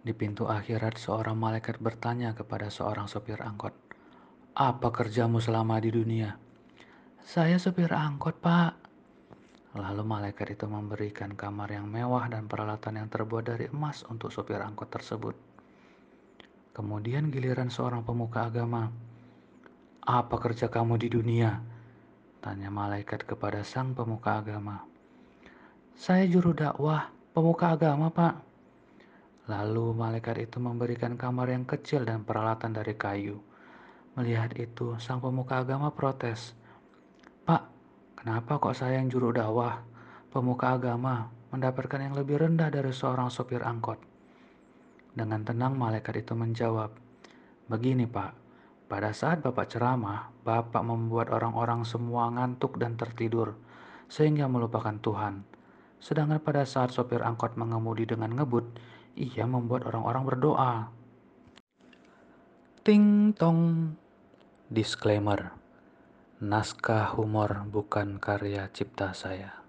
Di pintu akhirat, seorang malaikat bertanya kepada seorang sopir angkot, "Apa kerjamu selama di dunia?" "Saya sopir angkot, Pak." Lalu malaikat itu memberikan kamar yang mewah dan peralatan yang terbuat dari emas untuk sopir angkot tersebut. Kemudian giliran seorang pemuka agama, "Apa kerja kamu di dunia?" tanya malaikat kepada sang pemuka agama. "Saya juru dakwah, pemuka agama, Pak." Lalu malaikat itu memberikan kamar yang kecil dan peralatan dari kayu. Melihat itu, sang pemuka agama protes. Pak, kenapa kok saya yang juru dakwah, pemuka agama, mendapatkan yang lebih rendah dari seorang sopir angkot? Dengan tenang malaikat itu menjawab, Begini pak, pada saat bapak ceramah, bapak membuat orang-orang semua ngantuk dan tertidur, sehingga melupakan Tuhan. Sedangkan pada saat sopir angkot mengemudi dengan ngebut, ia membuat orang-orang berdoa. Ting tong. Disclaimer. Naskah humor bukan karya cipta saya.